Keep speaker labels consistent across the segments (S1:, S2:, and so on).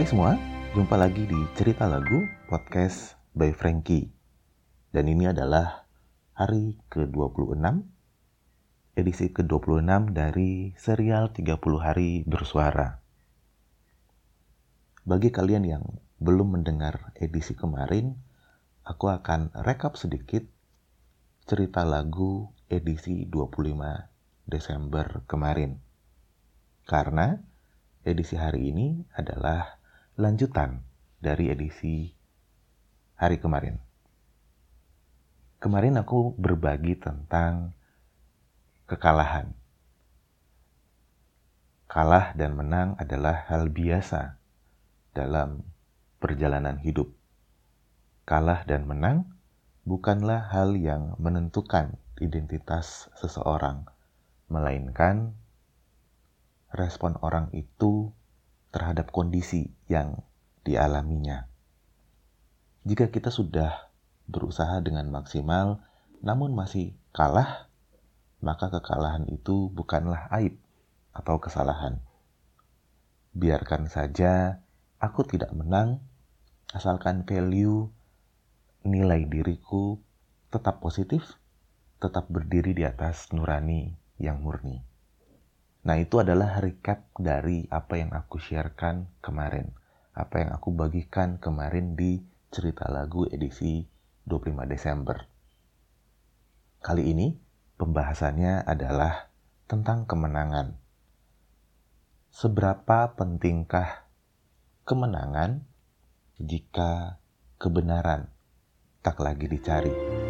S1: Hai semua, jumpa lagi di Cerita Lagu Podcast by Frankie. Dan ini adalah hari ke-26, edisi ke-26 dari serial 30 hari bersuara. Bagi kalian yang belum mendengar edisi kemarin, aku akan rekap sedikit cerita lagu edisi 25 Desember kemarin. Karena edisi hari ini adalah lanjutan dari edisi hari kemarin. Kemarin aku berbagi tentang kekalahan. Kalah dan menang adalah hal biasa dalam perjalanan hidup. Kalah dan menang bukanlah hal yang menentukan identitas seseorang, melainkan respon orang itu terhadap kondisi yang dialaminya. Jika kita sudah berusaha dengan maksimal namun masih kalah, maka kekalahan itu bukanlah aib atau kesalahan. Biarkan saja aku tidak menang, asalkan value nilai diriku tetap positif, tetap berdiri di atas nurani yang murni. Nah, itu adalah recap dari apa yang aku sharekan kemarin. Apa yang aku bagikan kemarin di cerita lagu edisi 25 Desember. Kali ini pembahasannya adalah tentang kemenangan. Seberapa pentingkah kemenangan jika kebenaran tak lagi dicari?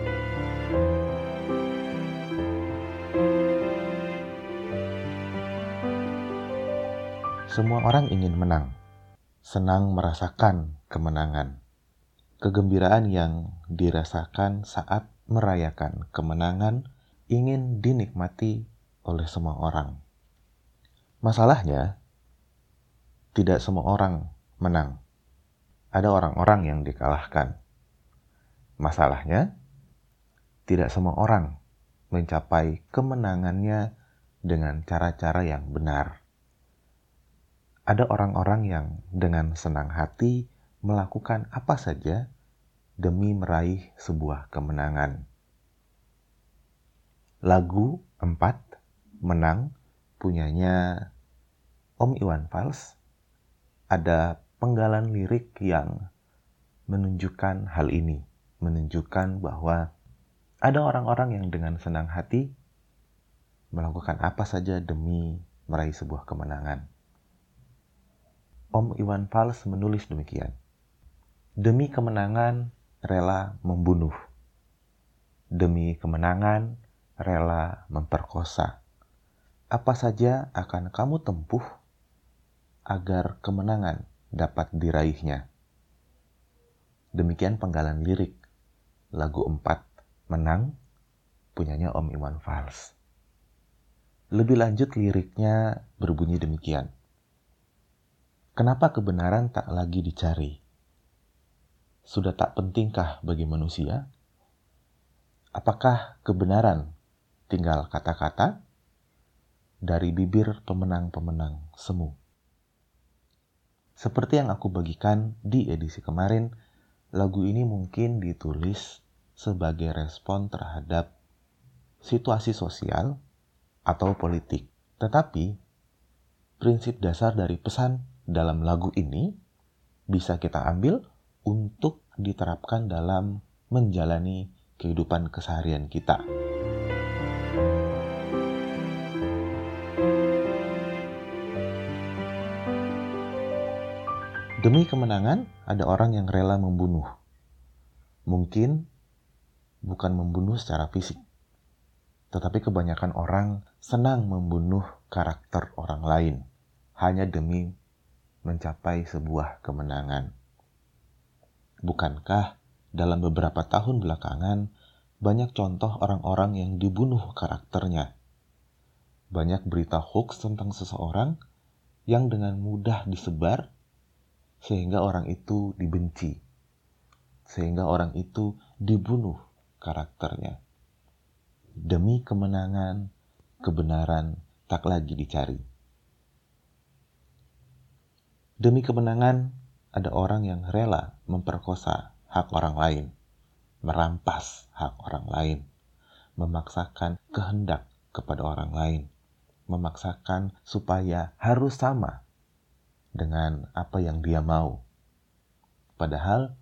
S1: Semua orang ingin menang, senang merasakan kemenangan. Kegembiraan yang dirasakan saat merayakan kemenangan ingin dinikmati oleh semua orang. Masalahnya, tidak semua orang menang. Ada orang-orang yang dikalahkan. Masalahnya, tidak semua orang mencapai kemenangannya dengan cara-cara yang benar ada orang-orang yang dengan senang hati melakukan apa saja demi meraih sebuah kemenangan. Lagu 4 Menang punyanya Om Iwan Fals ada penggalan lirik yang menunjukkan hal ini, menunjukkan bahwa ada orang-orang yang dengan senang hati melakukan apa saja demi meraih sebuah kemenangan. Om Iwan Fals menulis demikian. Demi kemenangan rela membunuh. Demi kemenangan rela memperkosa. Apa saja akan kamu tempuh agar kemenangan dapat diraihnya. Demikian penggalan lirik lagu 4 Menang punyanya Om Iwan Fals. Lebih lanjut liriknya berbunyi demikian. Kenapa kebenaran tak lagi dicari? Sudah tak pentingkah bagi manusia? Apakah kebenaran tinggal kata-kata dari bibir pemenang-pemenang semu? Seperti yang aku bagikan di edisi kemarin, lagu ini mungkin ditulis sebagai respon terhadap situasi sosial atau politik. Tetapi prinsip dasar dari pesan dalam lagu ini bisa kita ambil untuk diterapkan dalam menjalani kehidupan keseharian kita. Demi kemenangan, ada orang yang rela membunuh. Mungkin bukan membunuh secara fisik, tetapi kebanyakan orang senang membunuh karakter orang lain hanya demi mencapai sebuah kemenangan. Bukankah dalam beberapa tahun belakangan banyak contoh orang-orang yang dibunuh karakternya? Banyak berita hoax tentang seseorang yang dengan mudah disebar sehingga orang itu dibenci, sehingga orang itu dibunuh karakternya. Demi kemenangan, kebenaran tak lagi dicari. Demi kemenangan, ada orang yang rela memperkosa hak orang lain, merampas hak orang lain, memaksakan kehendak kepada orang lain, memaksakan supaya harus sama dengan apa yang dia mau. Padahal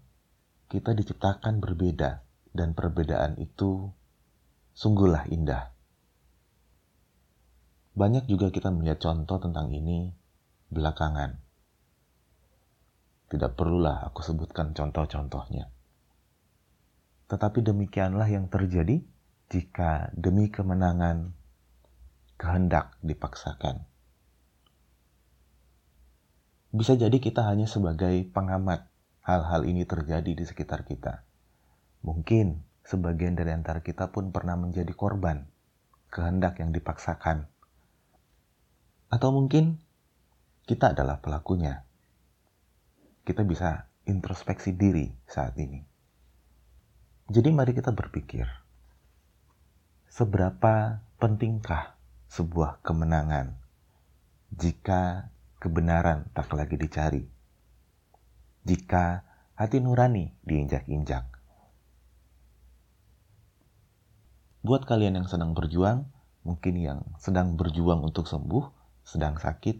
S1: kita diciptakan berbeda dan perbedaan itu sungguhlah indah. Banyak juga kita melihat contoh tentang ini belakangan. Tidak perlulah aku sebutkan contoh-contohnya. Tetapi demikianlah yang terjadi jika demi kemenangan kehendak dipaksakan. Bisa jadi kita hanya sebagai pengamat hal-hal ini terjadi di sekitar kita. Mungkin sebagian dari antara kita pun pernah menjadi korban kehendak yang dipaksakan. Atau mungkin kita adalah pelakunya. Kita bisa introspeksi diri saat ini. Jadi mari kita berpikir, seberapa pentingkah sebuah kemenangan jika kebenaran tak lagi dicari. Jika hati nurani diinjak-injak. Buat kalian yang sedang berjuang, mungkin yang sedang berjuang untuk sembuh, sedang sakit,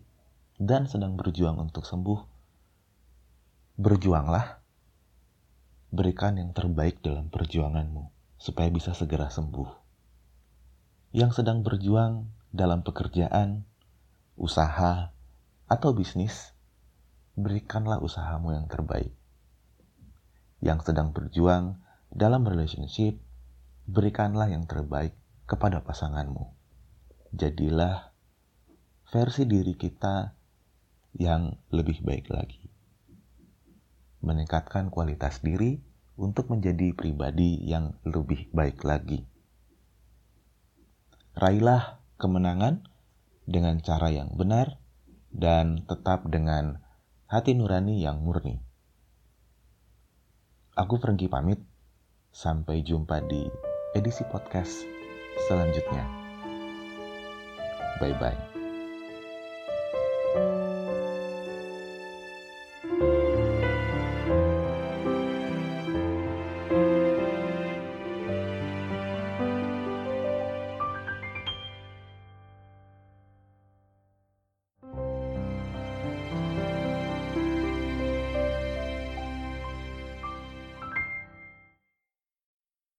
S1: dan sedang berjuang untuk sembuh, berjuanglah. Berikan yang terbaik dalam perjuanganmu supaya bisa segera sembuh. Yang sedang berjuang dalam pekerjaan, usaha, atau bisnis, berikanlah usahamu yang terbaik. Yang sedang berjuang dalam relationship, berikanlah yang terbaik kepada pasanganmu. Jadilah versi diri kita yang lebih baik lagi. Meningkatkan kualitas diri untuk menjadi pribadi yang lebih baik lagi. Raihlah kemenangan dengan cara yang benar dan tetap dengan hati nurani yang murni. Aku Franky pamit. Sampai jumpa di edisi podcast selanjutnya. Bye bye.